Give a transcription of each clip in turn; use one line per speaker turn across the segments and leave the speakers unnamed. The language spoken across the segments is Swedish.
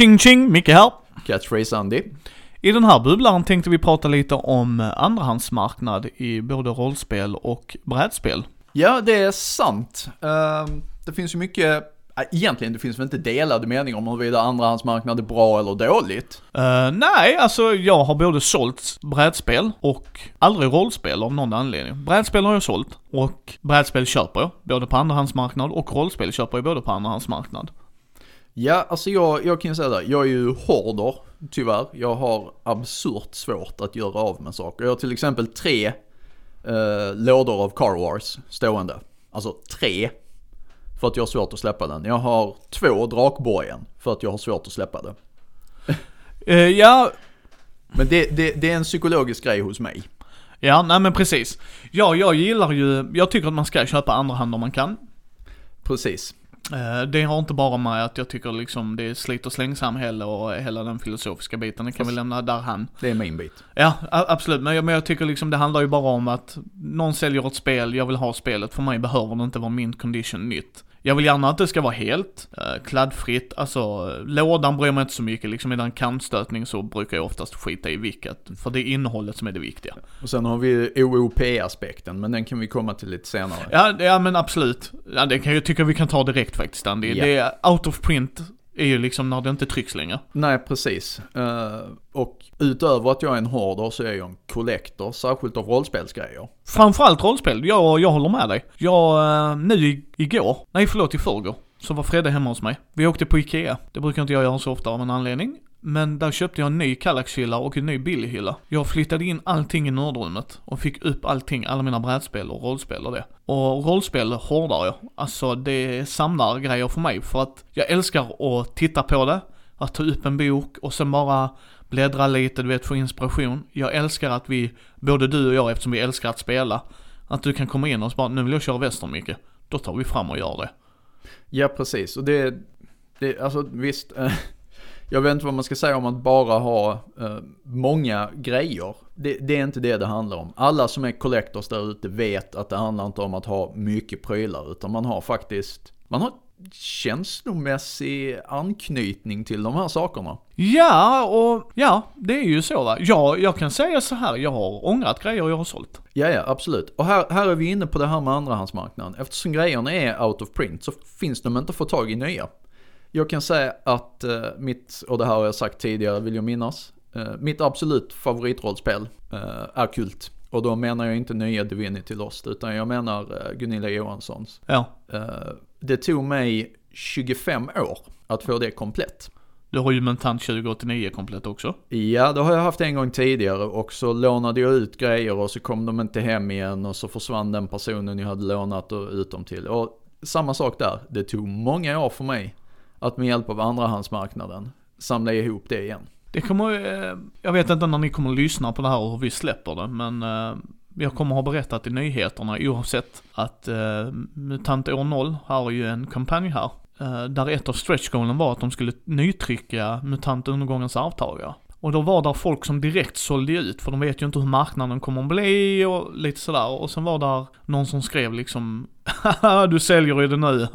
Ching ching, Micke här.
Catchphrase Andy.
I den här bubblaren tänkte vi prata lite om andrahandsmarknad i både rollspel och brädspel.
Ja, det är sant. Ehm, det finns ju mycket, äh, egentligen det finns väl inte delade meningar om huruvida andrahandsmarknad är bra eller dåligt.
Eh, nej, alltså jag har både sålt brädspel och aldrig rollspel av någon anledning. Brädspel har jag sålt och brädspel köper jag, både på andrahandsmarknad och rollspel köper jag både på andrahandsmarknad.
Ja, alltså jag, jag kan ju säga det, jag är ju hoarder, tyvärr. Jag har absurt svårt att göra av med saker. Jag har till exempel tre eh, lådor av Car Wars stående. Alltså tre. För att jag har svårt att släppa den. Jag har två Drakborgen för att jag har svårt att släppa det.
Eh, ja,
Men det, det, det är en psykologisk grej hos mig.
ja, nej men precis. Ja, jag gillar ju, jag tycker att man ska köpa andrahand om man kan.
Precis.
Eh, Det har inte bara med att jag tycker liksom det är slit och släng samhälle och hela den filosofiska biten, det kan vi lämna därhän.
Det är min bit.
Ja, absolut, men jag, men jag tycker liksom det handlar ju bara om att någon säljer ett spel, jag vill ha spelet, för mig behöver det inte vara min condition nytt. Jag vill gärna att det ska vara helt eh, kladdfritt, alltså lådan bryr mig inte så mycket, liksom i den kantstötning så brukar jag oftast skita i vilket, för det är innehållet som är det viktiga.
Och sen har vi OOP-aspekten, men den kan vi komma till lite senare.
Ja, ja men absolut. Ja, det kan jag tycka vi kan ta direkt faktiskt Andy.
Ja.
Det är out of print är ju liksom när det inte trycks längre.
Nej, precis. Eh, och utöver att jag är en hoarder så är jag en collector, särskilt av rollspelsgrejer.
Framförallt rollspel, jag, jag håller med dig. Jag, eh, nu igår, nej förlåt i förrgår, så var Fredde hemma hos mig. Vi åkte på Ikea, det brukar inte jag göra så ofta av en anledning. Men där köpte jag en ny Kallax-hylla och en ny Billy-hylla. Jag flyttade in allting i nördrummet och fick upp allting, alla mina brädspel och rollspel och det. Och rollspel hårdar jag. Alltså det är samlargrejer för mig för att jag älskar att titta på det, att ta upp en bok och sen bara bläddra lite, du vet, få inspiration. Jag älskar att vi, både du och jag, eftersom vi älskar att spela, att du kan komma in och så bara, nu vill jag köra western Micke. Då tar vi fram och gör det.
Ja, precis. Och det, det alltså visst. Eh, jag vet inte vad man ska säga om att bara ha eh, många grejer. Det, det är inte det det handlar om. Alla som är collectors där ute vet att det handlar inte om att ha mycket prylar, utan man har faktiskt, man har känslomässig anknytning till de här sakerna.
Ja, och ja, det är ju så va. Ja, jag kan säga så här, jag har ångrat grejer jag har sålt.
Ja, ja, absolut. Och här, här är vi inne på det här med andrahandsmarknaden. Eftersom grejerna är out of print så finns de inte att få tag i nya. Jag kan säga att eh, mitt, och det här har jag sagt tidigare vill jag minnas, eh, mitt absolut favoritrollspel eh, är Kult. Och då menar jag inte nya Divinity Lost, utan jag menar eh, Gunilla Johanssons.
Ja,
Eh, det tog mig 25 år att få det komplett.
du har ju Mentant 2089 komplett också.
Ja, det har jag haft en gång tidigare och så lånade jag ut grejer och så kom de inte hem igen och så försvann den personen jag hade lånat och ut dem till. Och samma sak där, det tog många år för mig att med hjälp av andrahandsmarknaden samla ihop det igen.
Det kommer, eh, jag vet inte när ni kommer att lyssna på det här och hur vi släpper det, men eh, jag kommer ha berättat i nyheterna oavsett att eh, MUTANT år 0 har ju en kampanj här. Eh, där ett av stretchgoalen var att de skulle nytrycka MUTANT undergångens arvtagare. Och då var där folk som direkt sålde ut, för de vet ju inte hur marknaden kommer att bli och lite sådär. Och sen var där någon som skrev liksom, du säljer ju det nu,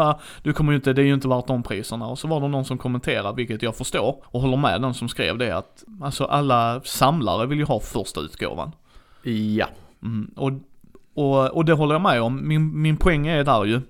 du kommer ju inte, det är ju inte värt de priserna. Och så var det någon som kommenterade, vilket jag förstår, och håller med den som skrev det, att alltså alla samlare vill ju ha första utgåvan.
Ja,
Mm, och, och, och det håller jag med om. Min, min poäng är där ju.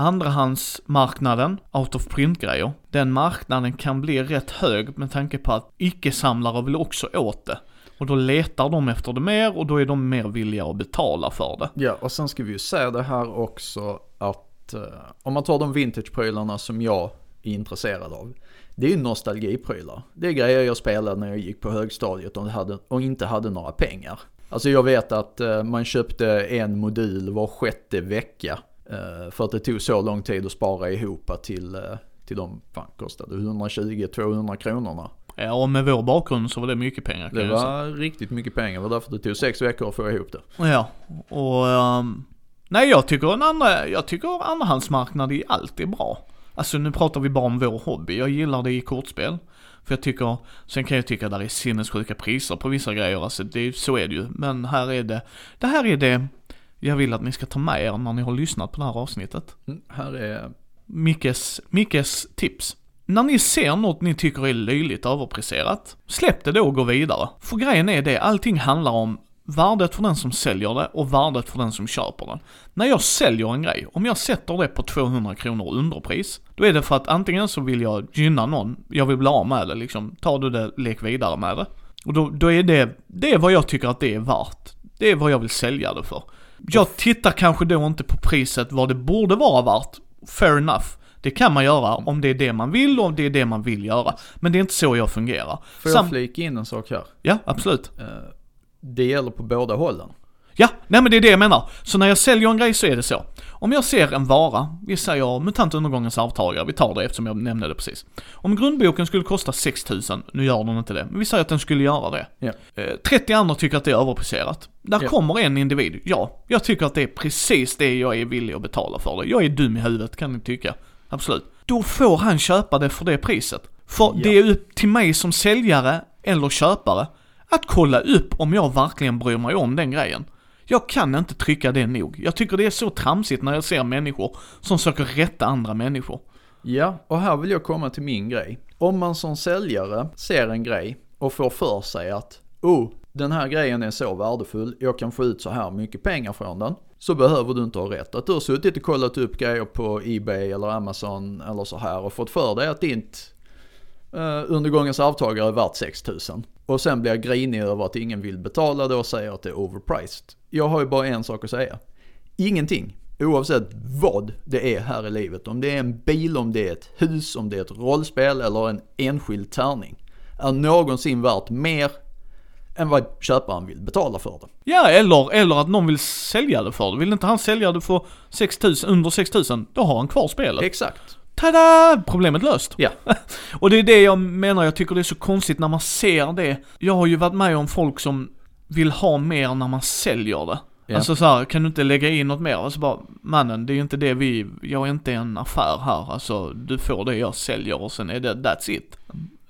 Andrahandsmarknaden, out of print-grejer, den marknaden kan bli rätt hög med tanke på att icke-samlare vill också åt det. Och då letar de efter det mer och då är de mer villiga att betala för det.
ja och sen ska vi ju säga det här också att eh, om man tar de vintageprylarna som jag är intresserad av. Det är ju nostalgiprylar. Det är grejer jag spelade när jag gick på högstadiet och, hade, och inte hade några pengar. Alltså jag vet att eh, man köpte en modul var sjätte vecka. Eh, för att det tog så lång tid att spara ihop till, eh, till de, fan kostade 120-200 kronorna.
Ja, och med vår bakgrund så var det mycket pengar kan
Det var riktigt mycket pengar, det var därför det tog sex veckor att få ihop det.
Ja, och ehm, nej jag tycker en andra, jag tycker andrahandsmarknad är bra. Alltså nu pratar vi bara om vår hobby, jag gillar det i kortspel. För jag tycker, sen kan jag tycka att det är sinnessjuka priser på vissa grejer, alltså det, så är det ju. Men här är det, det här är det jag vill att ni ska ta med er när ni har lyssnat på det här avsnittet.
Mm, här är
Mickes, Mickes tips. när ni ser något ni tycker är löjligt överpriserat, släpp det då och gå vidare. För grejen är det, allting handlar om värdet för den som säljer det och värdet för den som köper den. När jag säljer en grej, om jag sätter det på 200 kronor underpris, då är det för att antingen så vill jag gynna någon, jag vill bli av med det liksom, tar du det, lek vidare med det. Och då, då är det, det är vad jag tycker att det är värt. Det är vad jag vill sälja det för. Jag tittar kanske då inte på priset vad det borde vara värt, fair enough. Det kan man göra om det är det man vill och om det är det man vill göra. Men det är inte så jag fungerar.
Får jag flika in en sak här?
Ja, absolut.
Eh, det gäller på båda hållen.
Ja, nej men det är det jag menar. Så när jag säljer en grej så är det så. Om jag ser en vara, vi säger MUTANT undergångens arvtagare, vi tar det eftersom jag nämnde det precis. Om grundboken skulle kosta 6000, nu gör den inte det, men vi säger att den skulle göra det.
Ja.
Eh, 30 andra tycker att det är överpriserat. Där
Ja.
kommer en individ, ja, jag tycker att det är precis det jag är villig att betala för det. Jag är dum i huvudet kan ni tycka. Absolut. Då får han köpa det för det priset. För
Ja.
det är upp till mig som säljare eller köpare att kolla upp om jag verkligen bryr mig om den grejen. Jag kan inte trycka det nog. Jag tycker det är så tramsigt när jag ser människor som söker rätta andra människor.
Ja, och här vill jag komma till min grej. Om man som säljare ser en grej och får för sig att oh, den här grejen är så värdefull, jag kan få ut så här mycket pengar från den. Så behöver du inte ha rätt. Att du har suttit och kollat upp grejer på Ebay eller Amazon eller så här och fått för dig att ditt uh, undergångens avtagare är värt 6000. Och sen blir jag grinig över att ingen vill betala det och säger att det är overpriced. Jag har ju bara en sak att säga. Ingenting, oavsett vad det är här i livet. Om det är en bil, om det är ett hus, om det är ett rollspel eller en enskild tärning. Är någonsin värt mer än vad köparen vill betala för det.
Ja, eller, eller att någon vill sälja det för det. Vill inte han sälja det för 6000, under 6000, då har han kvar spelet.
Exakt.
Tada! Problemet löst.
Ja.
Och det är det jag menar, jag tycker det är så konstigt när man ser det. Jag har ju varit med om folk som vill ha mer när man säljer det.
Ja.
Alltså så här, kan du inte lägga in något mer? Alltså bara, mannen, det är ju inte det vi, jag är inte en affär här. Alltså, du får det jag säljer och sen är det, that's it.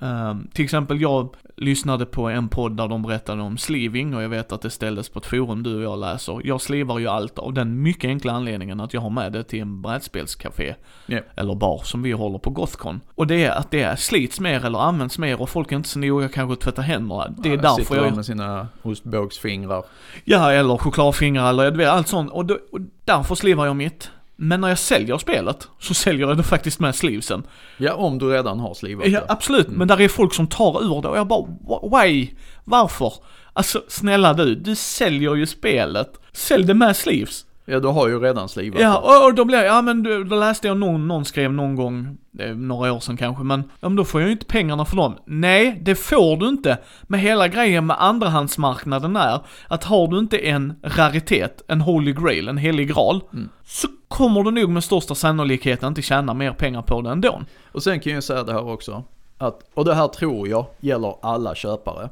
Ehm, till exempel jag lyssnade på en podd där de berättade om sliving och jag vet att det ställdes på ett forum du och jag läser. Jag slivar ju allt av den mycket enkla anledningen att jag har med det till en brädspelscafé
Ja.
eller bar som vi håller på Gothcon. Och det är att det slits mer eller används mer och folk är inte så noga kanske att tvätta händerna. Det är därför
Sitter
jag...
med sina ostbågsfingrar.
Ja, eller chokladfingrar eller allt sånt. Och, då, och därför slivar jag mitt. Men när jag säljer spelet så säljer jag det faktiskt med slivsen.
Ja, om du redan har slivat
Ja, absolut. Men där är folk som tar ur det och jag bara, "Wh- why? Varför? Alltså, snälla du, du säljer ju spelet. Sälj det med sleeves.
Ja, du har ju redan slivat
Ja, och, då blev ja men då, då läste jag någon, någon skrev någon gång, eh, några år sedan kanske, men, ja, men då får jag ju inte pengarna för dem. Nej, det får du inte. Men hela grejen med andrahandsmarknaden är att har du inte en raritet, en holy grail, en helig graal, så kommer du nog med största sannolikhet inte tjäna mer pengar på det ändå.
Och sen kan jag ju säga det här också. Att, och det här tror jag gäller alla köpare.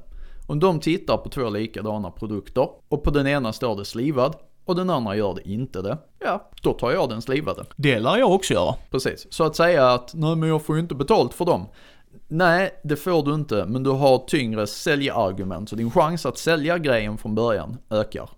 Om de tittar på två likadana produkter och på den ena står det slivad och den andra gör det inte det. Ja, då tar jag den slivade.
Det lär jag också göra.
Precis. Så att säga att nej men jag får ju inte betalt för dem. Nej, det får du inte, men du har tyngre säljargument. Så din chans att sälja grejen från början ökar.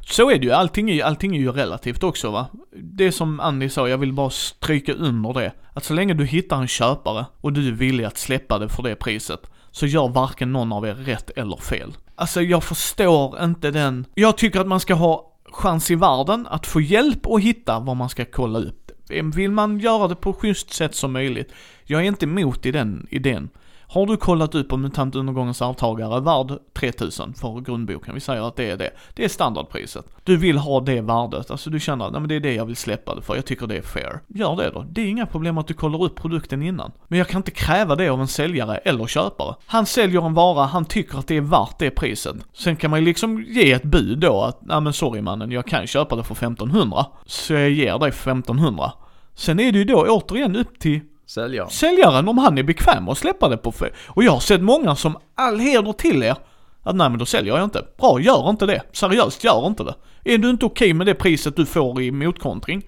Så är det ju, allting är, allting är ju relativt också va. Det som Andy sa, jag vill bara stryka under det. Att så länge du hittar en köpare och du är villig att släppa det för det priset, så gör varken någon av er rätt eller fel. Alltså jag förstår inte den, jag tycker att man ska ha chans i världen att få hjälp och hitta vad man ska kolla upp. Vill man göra det på schysst sätt som möjligt, jag är inte emot i den idén. Har du kollat upp om MUTANT undergångens arvtagare är värd 3000 för grundboken? Vi säger att det är det. Det är standardpriset. Du vill ha det värdet, alltså du känner att nej, men det är det jag vill släppa det för, jag tycker det är fair. Gör det då. Det är inga problem att du kollar upp produkten innan. Men jag kan inte kräva det av en säljare eller köpare. Han säljer en vara, han tycker att det är värt det priset. Sen kan man ju liksom ge ett bud då att, nej men sorry mannen, jag kan köpa det för 1500. Så jag ger dig 1500. Sen är det ju då återigen upp till
Säljare.
säljaren om han är bekväm att släppa det på fe- Och jag har sett många som all heder till er. Att nej men då säljer jag inte. Bra, gör inte det. Seriöst, gör inte det. Är du inte okej med det priset du får i motkontring?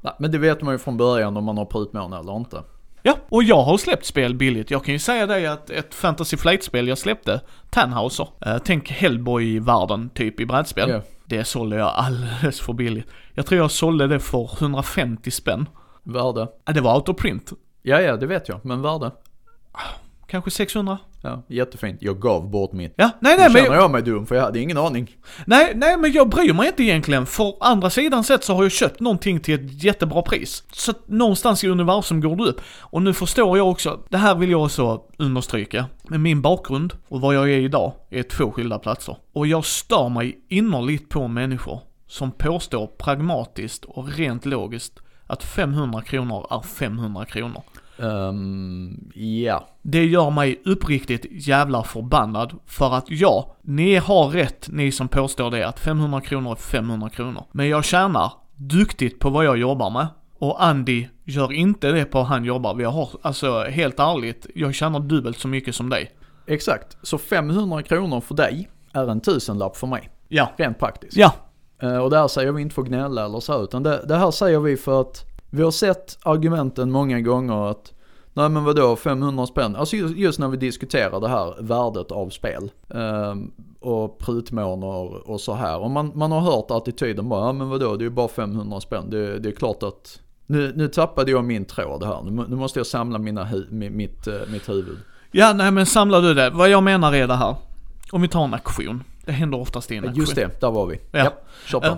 Nej, men det vet man ju från början om man har prutmån eller inte.
Ja, och jag har släppt spel billigt. Jag kan ju säga dig att ett Fantasy Flight-spel jag släppte, Tannhauser. Eh, tänk Hellboy-världen typ i brädspel.
Ja.
Det sålde jag alldeles för billigt. Jag tror jag sålde det för 150 spänn.
Värde.
Ja, det var out of print.
Ja, ja, det vet jag. Men värde?
Kanske 600?
Ja, jättefint. Jag gav bort mitt.
Ja, nej
Nu
nej men,
känner
jag,
jag mig dum för jag hade ingen aning.
nej, nej men jag bryr mig inte egentligen. För andra sidan sett så har jag köpt någonting till ett jättebra pris. Så att någonstans i universum går det upp. Och nu förstår jag också, det här vill jag också understryka. Med min bakgrund och vad jag är idag är två skilda platser. Och jag stör mig innerligt på människor som påstår pragmatiskt och rent logiskt att 500 kronor är 500 kronor.
Ehm, ja.
Det gör mig uppriktigt jävla förbannad för att ja, ni har rätt ni som påstår det att 500 kronor är 500 kronor. Men jag tjänar duktigt på vad jag jobbar med. Och Andy gör inte det på vad han jobbar. Vi har, alltså helt ärligt, jag tjänar dubbelt så mycket som dig.
Exakt. Så 500 kronor för dig är en tusenlapp för mig.
Ja.
Rent praktiskt.
Ja.
Eh, Och det här säger vi inte för att gnälla eller så, utan det, det här säger vi för att vi har sett argumenten många gånger att Nej men vadå 500 spänn? Alltså just, just när vi diskuterar det här värdet av spel. Eh, och prutmåner och så här. Och man, man har hört attityden bara, ja men vadå det är ju bara 500 spänn. Det, det är klart att nu, nu tappade jag min tråd här. Nu, nu måste jag samla mina hu, mitt, eh, mitt huvud.
Ja, nej men samlar du det. Vad jag menar är det här. Om vi tar en aktion. Det händer oftast i en auktion.
Just det, där var vi.
Ja.
Japp, kör på.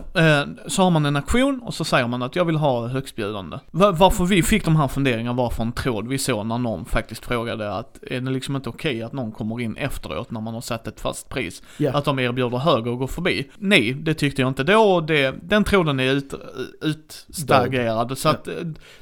Så har man en auktion och så säger man att jag vill ha högstbjudande. Va- Varför vi fick de här funderingarna var från en tråd vi såg när någon faktiskt frågade att är det liksom inte okej att någon kommer in efteråt när man har satt ett fast pris?
Ja.
Att de erbjuder högre och går förbi? Nej, det tyckte jag inte då det, den tråden är ut, utstagerad. Så
Ja.
att, eh,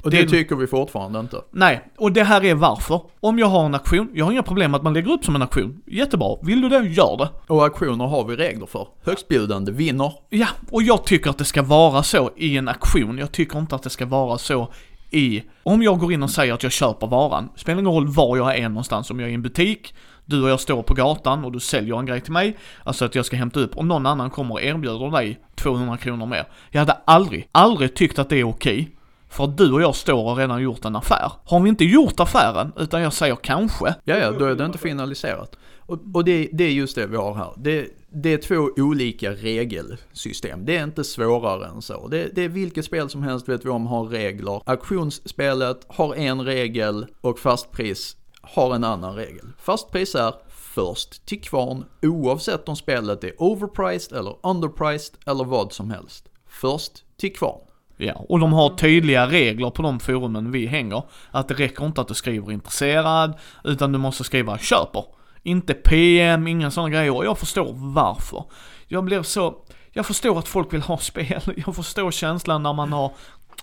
Och det,
det-
tycker vi fortfarande inte.
nej, och det här är varför. Om jag har en auktion, jag har inga problem med att man lägger upp som en auktion. Jättebra, vill du det, gör det.
Och auktioner har vi regler för. Högstbjudande vinner.
Ja, och jag tycker att det ska vara så i en auktion. Jag tycker inte att det ska vara så i... Om jag går in och säger att jag köper varan, spelar ingen roll var jag är någonstans, om jag är i en butik, du och jag står på gatan och du säljer en grej till mig, alltså att jag ska hämta upp, och någon annan kommer och erbjuder dig 200 kronor mer. Jag hade aldrig, aldrig tyckt att det är okej. För att du och jag står och redan gjort en affär. Har vi inte gjort affären, utan jag säger kanske,
Ja, ja, då är det inte finaliserat. Och, och det, det är just det vi har här. Det, det är två olika regelsystem. Det är inte svårare än så. Det, det är vilket spel som helst vet vi om har regler. Auktionsspelet har en regel och fastpris har en annan regel. Fastpris är först till kvarn oavsett om spelet är overpriced eller underpriced eller vad som helst. Först till kvarn.
Ja, och de har tydliga regler på de forumen vi hänger. Att det räcker inte att du skriver intresserad, utan du måste skriva köper. Inte PM, inga sådana grejer. Och jag förstår varför. Jag blir så, jag förstår att folk vill ha spel. Jag förstår känslan när man har,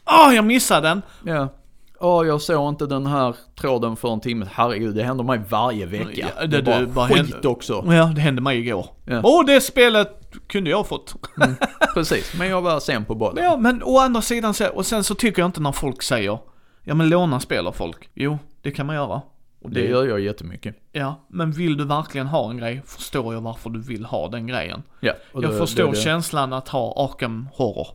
åh jag missade den!
Ja. Åh, jag såg inte den här tråden för en timme. Herregud, det händer mig varje vecka.
Ja,
det,
det-
bara
bara
skit också.
Ja, det hände mig igår.
Ja.
Åh, det spelet kunde jag fått.
Precis, men jag var sen på bollen.
Ja, men å andra sidan så, och sen så tycker jag inte när folk säger, ja men låna spel av folk. Jo, det kan man göra. Och
Det gör jag jättemycket.
Ja, men vill du verkligen ha en grej förstår jag varför du vill ha den grejen.
Ja, och
jag
det-
förstår
det- det-
känslan att ha Arkham Horror.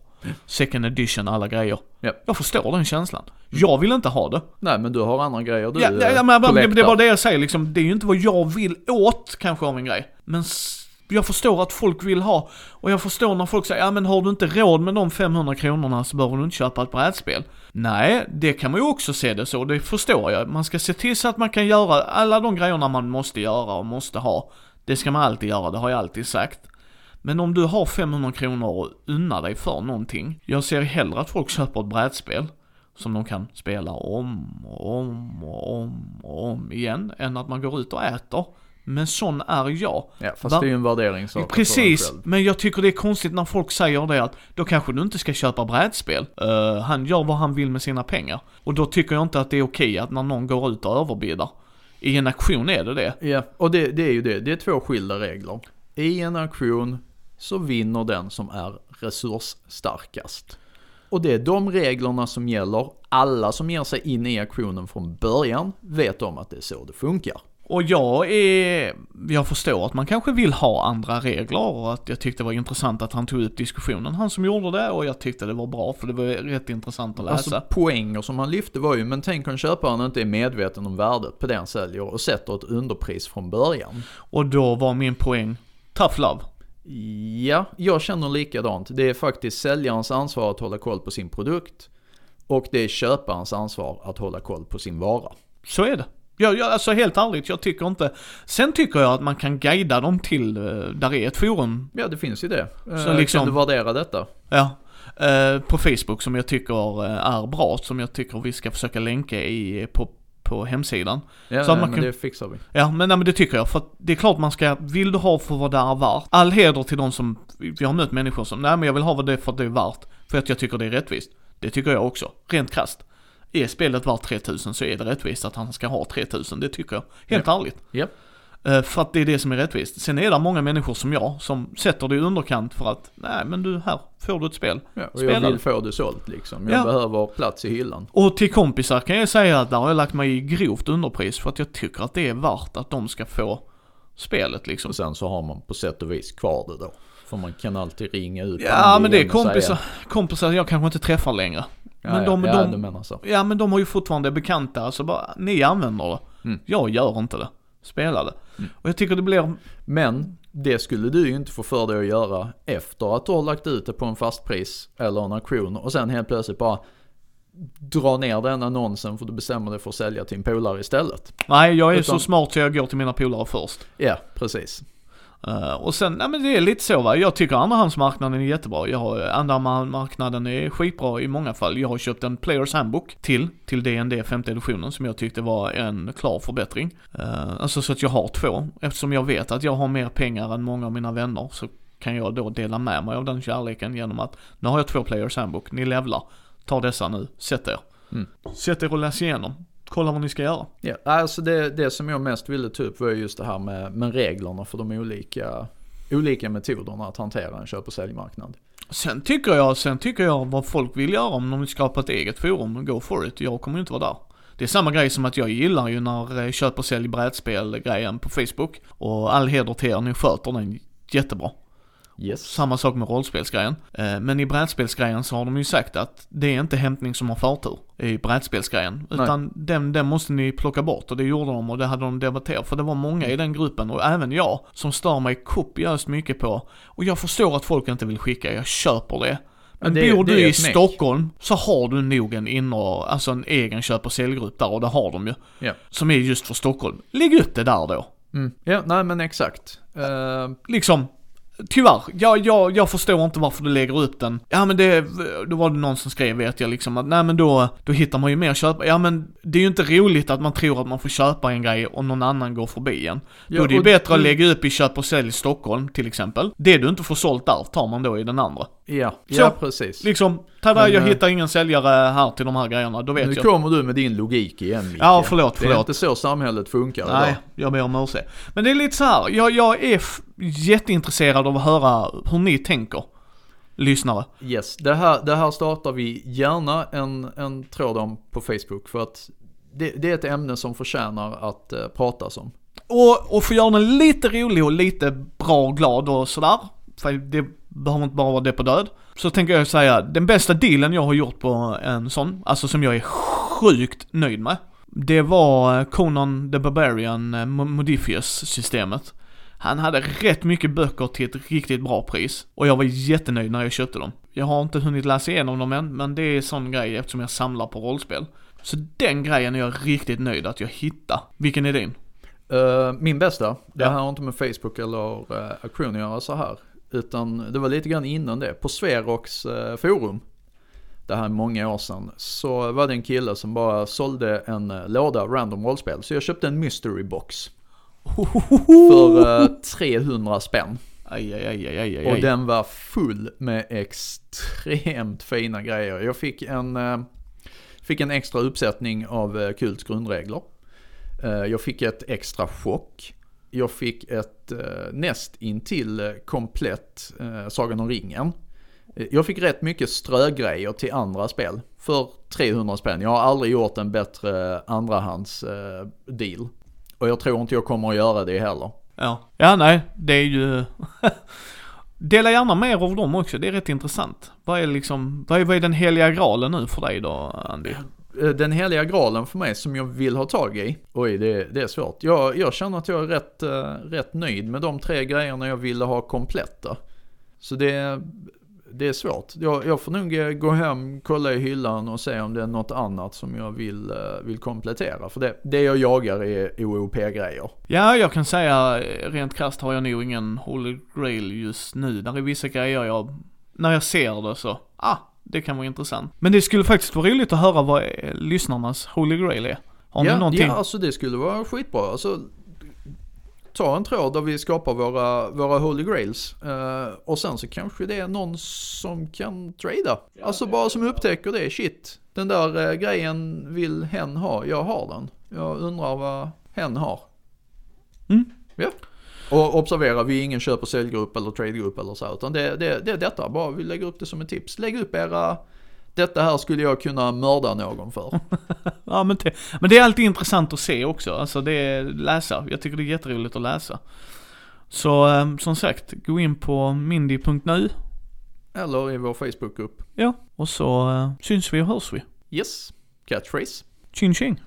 Second edition, alla grejer.
Ja.
Jag förstår den känslan. Jag vill inte ha det.
Nej, men du har andra grejer du
Ja, ja, ja, men det, det är bara det jag säger liksom. Det är ju inte vad jag vill åt kanske av en grej. Men jag förstår att folk vill ha. Och jag förstår när folk säger, ja men har du inte råd med de 500 kronorna så behöver du inte köpa ett brädspel. Nej, det kan man ju också se det så, det förstår jag. Man ska se till så att man kan göra alla de grejerna man måste göra och måste ha. Det ska man alltid göra, det har jag alltid sagt. Men om du har 500 kronor och unnar dig för någonting. Jag ser hellre att folk köper ett brädspel som de kan spela om och om och om och om igen än att man går ut och äter. Men sån är jag.
Ja, fast
Va-
det är ju en värderingssak.
Precis, men jag tycker det är konstigt när folk säger det att då kanske du inte ska köpa brädspel. Eh, han gör vad han vill med sina pengar. Och då tycker jag inte att det är okej att när någon går ut och överbidar. I en auktion är det det.
Ja, och det, det är ju det. Det är två skilda regler. I en auktion så vinner den som är resursstarkast. Och det är de reglerna som gäller. Alla som ger sig in i auktionen från början vet om att det är så det funkar.
Och jag är, jag förstår att man kanske vill ha andra regler och att jag tyckte det var intressant att han tog upp diskussionen, han som gjorde det, och jag tyckte det var bra för det var rätt intressant att läsa.
Alltså poänger som han lyfte var ju, men tänk om köparen inte är medveten om värdet på det han säljer och sätter ett underpris från början.
Och då var min poäng, tough love.
Ja, jag känner likadant. Det är faktiskt säljarens ansvar att hålla koll på sin produkt. Och det är köparens ansvar att hålla koll på sin vara.
Så är det. Jag, jag, alltså helt ärligt, jag tycker inte... Sen tycker jag att man kan guida dem till, eh, där är ett forum,
Ja, det finns ju det.
Så
Eh,
liksom-
Kan du värdera detta?
ja, eh, på Facebook som jag tycker eh, är bra, som jag tycker vi ska försöka länka i, på, på hemsidan.
Ja,
Så
nej,
man
men
kan-
det fixar vi.
Ja, men, nej, men det tycker jag. För att det är klart man ska, vill du ha för vad det är värt? All heder till de som, vi har mött människor som, nej men jag vill ha vad det är för att det är värt. För att jag tycker det är rättvist. Det tycker jag också, rent krasst. Är spelet värt 3000 så är det rättvist att han ska ha 3000, det tycker jag. Helt ärligt.
Japp.
Eh, För att det är det som är rättvist. Sen är det många människor som jag, som sätter det i underkant för att, nej men du, här får du ett spel.
Ja, och
Spela
jag vill få det sålt liksom. Jag
Ja.
behöver plats i hyllan.
Och till kompisar kan jag säga att där har jag lagt mig i grovt underpris för att jag tycker att det är värt att de ska få spelet liksom.
Och sen så har man på sätt och vis kvar det då. För man kan alltid ringa ut
Ja men det är kompisar,
säga,
kompisar jag kanske inte träffar längre.
Ja,
men de,
ja, ja,
de,
du menar så.
ja men de har ju fortfarande bekanta, så bara, ni använder det.
Mm.
Jag gör inte det. Spela det. Och jag tycker det blir,
Men det skulle du ju inte få för dig att göra efter att du har lagt ut det på en fastpris eller en auktion och sen helt plötsligt bara dra ner den annonsen för du bestämmer dig för att sälja till en polare istället.
nej jag är
Utan-
så smart så jag går till mina polare först.
Ja, precis.
Eh, och sen, nej men det är lite så va, jag tycker andrahandsmarknaden är jättebra. Jag har, andrahandsmarknaden är skitbra i många fall. Jag har köpt en Players Handbook till, till D&D 5 editionen som jag tyckte var en klar förbättring. Eh, alltså så att jag har två, eftersom jag vet att jag har mer pengar än många av mina vänner så kan jag då dela med mig av den kärleken genom att, nu har jag två Players Handbook, ni levlar. Ta dessa nu, sätt er.
Mm.
Sätt er och läs igenom. Kolla vad ni ska göra.
Ja, alltså det, det som jag mest ville ta upp var just det här med, med reglerna för de olika, olika metoderna att hantera en köp och säljmarknad.
Sen tycker jag, sen tycker jag vad folk vill göra om de vill skapa ett eget forum, go for it. Jag kommer ju inte vara där. Det är samma grej som att jag gillar ju när eh, köp och sälj brädspel grejen på Facebook. Och all heder till er, ni sköter den jättebra.
Yes.
Samma sak med rollspelsgrejen. Eh, Men i brädspelsgrejen så har de ju sagt att det är inte hämtning som har förtur i brädspelsgrejen.
Nej.
Utan den, den måste ni plocka bort och det gjorde de och det hade de debatterat. För det var många i den gruppen och även jag som stör mig kopiöst mycket på. Och jag förstår att folk inte vill skicka, jag köper det. Men
det-
bor du i. Stockholm så har du nog en inre, alltså en egen köp och säljgrupp där och det har de ju.
Ja.
Som är just för Stockholm. Lägg upp det där då.
Mm. Ja, nej men exakt. Eh,
liksom, tyvärr, jag, jag, jag förstår inte varför du lägger upp den. Ja men det, då var det någon som skrev vet jag liksom att nej men då, då hittar man ju mer köpa. Ja men det är ju inte roligt att man tror att man får köpa en grej om någon annan går förbi en.
Ja,
då är det ju
och
bättre att lägga upp i köp och sälj Stockholm till exempel. Det du inte får sålt där tar man då i den andra.
ja,
Så,
ja precis.
Liksom, tada jag
eh,
hittar ingen säljare här till de här grejerna, då vet
Nu
jag.
kommer du med din logik igen Micke.
Ja, förlåt,
Det är
förlåt.
inte så samhället funkar
Nej,
idag.
jag ber om ursäkt. Men det är lite så här, jag, jag är jätteintresserad av att höra hur ni tänker. Lyssnare.
Yes, det här, det här startar vi gärna en, en tråd om på Facebook för att det, det är ett ämne som förtjänar att uh, pratas om.
Och, och få göra den lite rolig och lite bra och glad och sådär. För det behöver inte bara vara det på död. Så tänker jag säga, den bästa dealen jag har gjort på en sån, alltså som jag är sjukt nöjd med. Det var eh, Conan the Barbarian eh, Mo- Modifius-systemet. Han hade rätt mycket böcker till ett riktigt bra pris. Och jag var jättenöjd när jag köpte dem. Jag har inte hunnit läsa igenom dem än, men det är sån grej eftersom jag samlar på rollspel. Så den grejen är jag riktigt nöjd att jag hittade. Vilken är din?
Eh, min bästa, det här har inte med Facebook eller uh, auktion att göra så här. Utan det var lite grann innan det. På Sverox uh, forum, det här är många år sedan, så var det en kille som bara sålde en uh, låda random rollspel. Så jag köpte en mystery box för uh, 300 spänn.
Aj, aj, aj.
Och den var full med extremt fina grejer. Jag fick en, eh, fick en extra uppsättning av eh, Kults grundregler. Eh, Jag fick ett extra chock. Jag fick ett eh, näst intill eh, komplett eh, Sagan om ringen. Eh, Jag fick rätt mycket strögrejer till andra spel för 300 spänn. Jag har aldrig gjort en bättre andrahands eh, deal. Och jag tror inte jag kommer att göra det heller.
Ja. ja, nej, det är ju... Dela gärna mer av dem också, det är rätt intressant. Vad är liksom, vad är, vad är den heliga graalen nu för dig då, Andy?
Eh, Den heliga graalen för mig som jag vill ha tag i. Oj, det, det är svårt. Jag, jag känner att jag är rätt, eh, rätt nöjd med de tre grejerna jag ville ha kompletta. Så det, det är svårt. Jag, jag får nog eh, gå hem, kolla i hyllan och se om det är något annat som jag vill, eh, vill komplettera. För det, det jag jagar är OOP-grejer.
Ja, jag kan säga eh, rent krasst har jag nog ingen Holy Grail just nu. Där är vissa grejer jag, när jag ser det så, ah, det kan vara intressant. Men det skulle faktiskt vara roligt att höra vad lyssnarnas Holy Grail är. Har
ja,
någonting?
ja, alltså det skulle vara skitbra. Alltså, ta en tråd där vi skapar våra, våra Holy Grails. Eh, och sen så kanske det är någon som kan trada. alltså bara som upptäcker det, shit. Den där eh, grejen vill hen ha, jag har den. Jag undrar vad hen har.
Mm.
Ja. Och observera, vi är ingen köp och säljgrupp eller trategrupp eller så, utan det, det, det är detta, bara vi lägger upp det som ett tips. Lägg upp era, detta här skulle jag kunna mörda någon för.
Ja men det, men det är alltid intressant att se också, alltså det är läsa. Jag tycker det är jätteroligt att läsa. Så eh, som sagt, gå in på mindy.nu.
Eller i vår Facebookgrupp.
Ja, och så eh, syns vi och hörs vi.
Yes, catchphrase.
Tjing tjing!